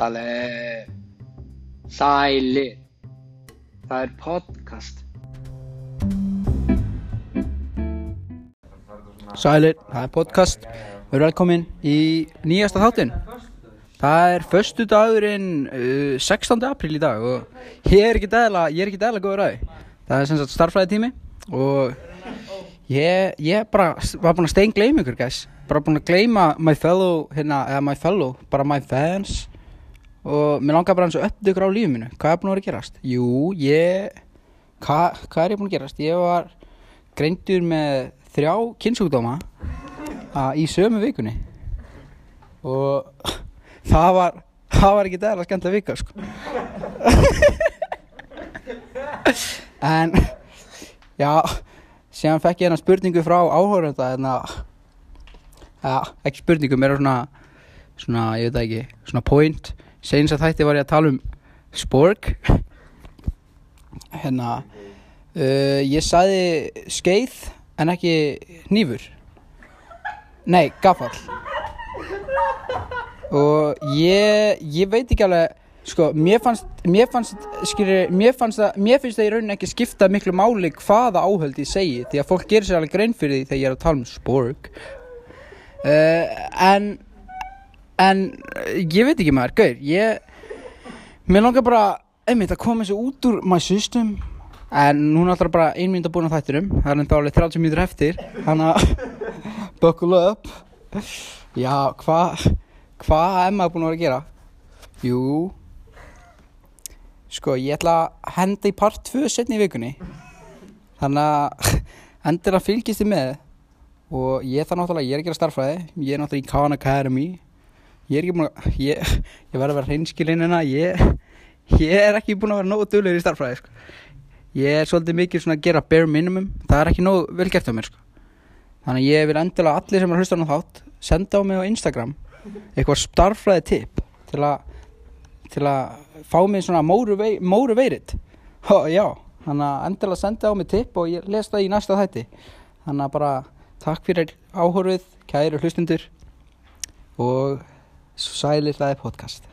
Sæli Sæli Það er podcast. Sælir, það er podcast. Við erum velkomin í nýjasta þáttinn. Það er föstu dagurinn uh, 16. apríl í dag og ég er ekki dæla, ég er ekki dæla góður aði Það er sem sagt starffræði tími og ég, ég bara var búinn að stein gleyma ykkur guys. Bara búinn að gleyma my fellow hérna, eða my fellow, bara my fans og mér langar bara hans að uppdöða ykkur á lífið mínu hvað er búinn að vera að gerast? Jú, ég hvað, hvað er ég búinn að gerast? Ég var greindur með þrjá kynnsjúkdóma að, í sömu vikunni og það var það var ekki dæla skemmt að vika sko. en já síðan fekk ég hérna spurningu frá áhörunda hérna ja, ekki spurningu, mér er svona svona, ég veit ekki, svona point senins að þætti var ég að tala um sporg hérna uh, ég sagði skeið en ekki hnífur. Nei, gaffall. Og ég ég veit ekki alveg sko, mér fannst mér fannst, skilur, mér fannst það mér finnst það í rauninni ekki skipta miklu máli hvaða áhöld ég segi, því að fólk gerir sér alveg grein fyrir því þegar ég er að tala um sporg uh, en en ég veit ekki maður, gaur ég mér langar bara einmitt að koma þessu út úr my system. En núna alltaf bara ein mynd að búin á þættinum. Það er enda alveg 30 mínútur eftir. Þannig að buckle up. Já, hvað hvað er maður búin að vera að gera? Jú. Sko, ég ætla að henda í part 2 setni í vikunni. Þannig að endur að fylgist þið með. Og ég það náttúrulega, ég er ekki að starfræði. Ég er náttúrulega í Khan Academy ég er ekki búin að ég, ég verð að vera hreinskilinn hérna. Ég, ég er ekki búin að vera nógu duglegur í starfræði sko. ég er svolítið mikið svona að gera bare minimum. Það er ekki nógu vel gert á mér sko. þannig að ég vil endilega allir sem er að hlusta á þátt senda á mig á Instagram eitthvað starfræði tip til að til að fá mig svona motivated já, þannig að endilega senda á mig tip og ég les það í næsta þætti. Þannig að bara takk fyrir áhorfið kæru hlustundur og sælir hlaði podcast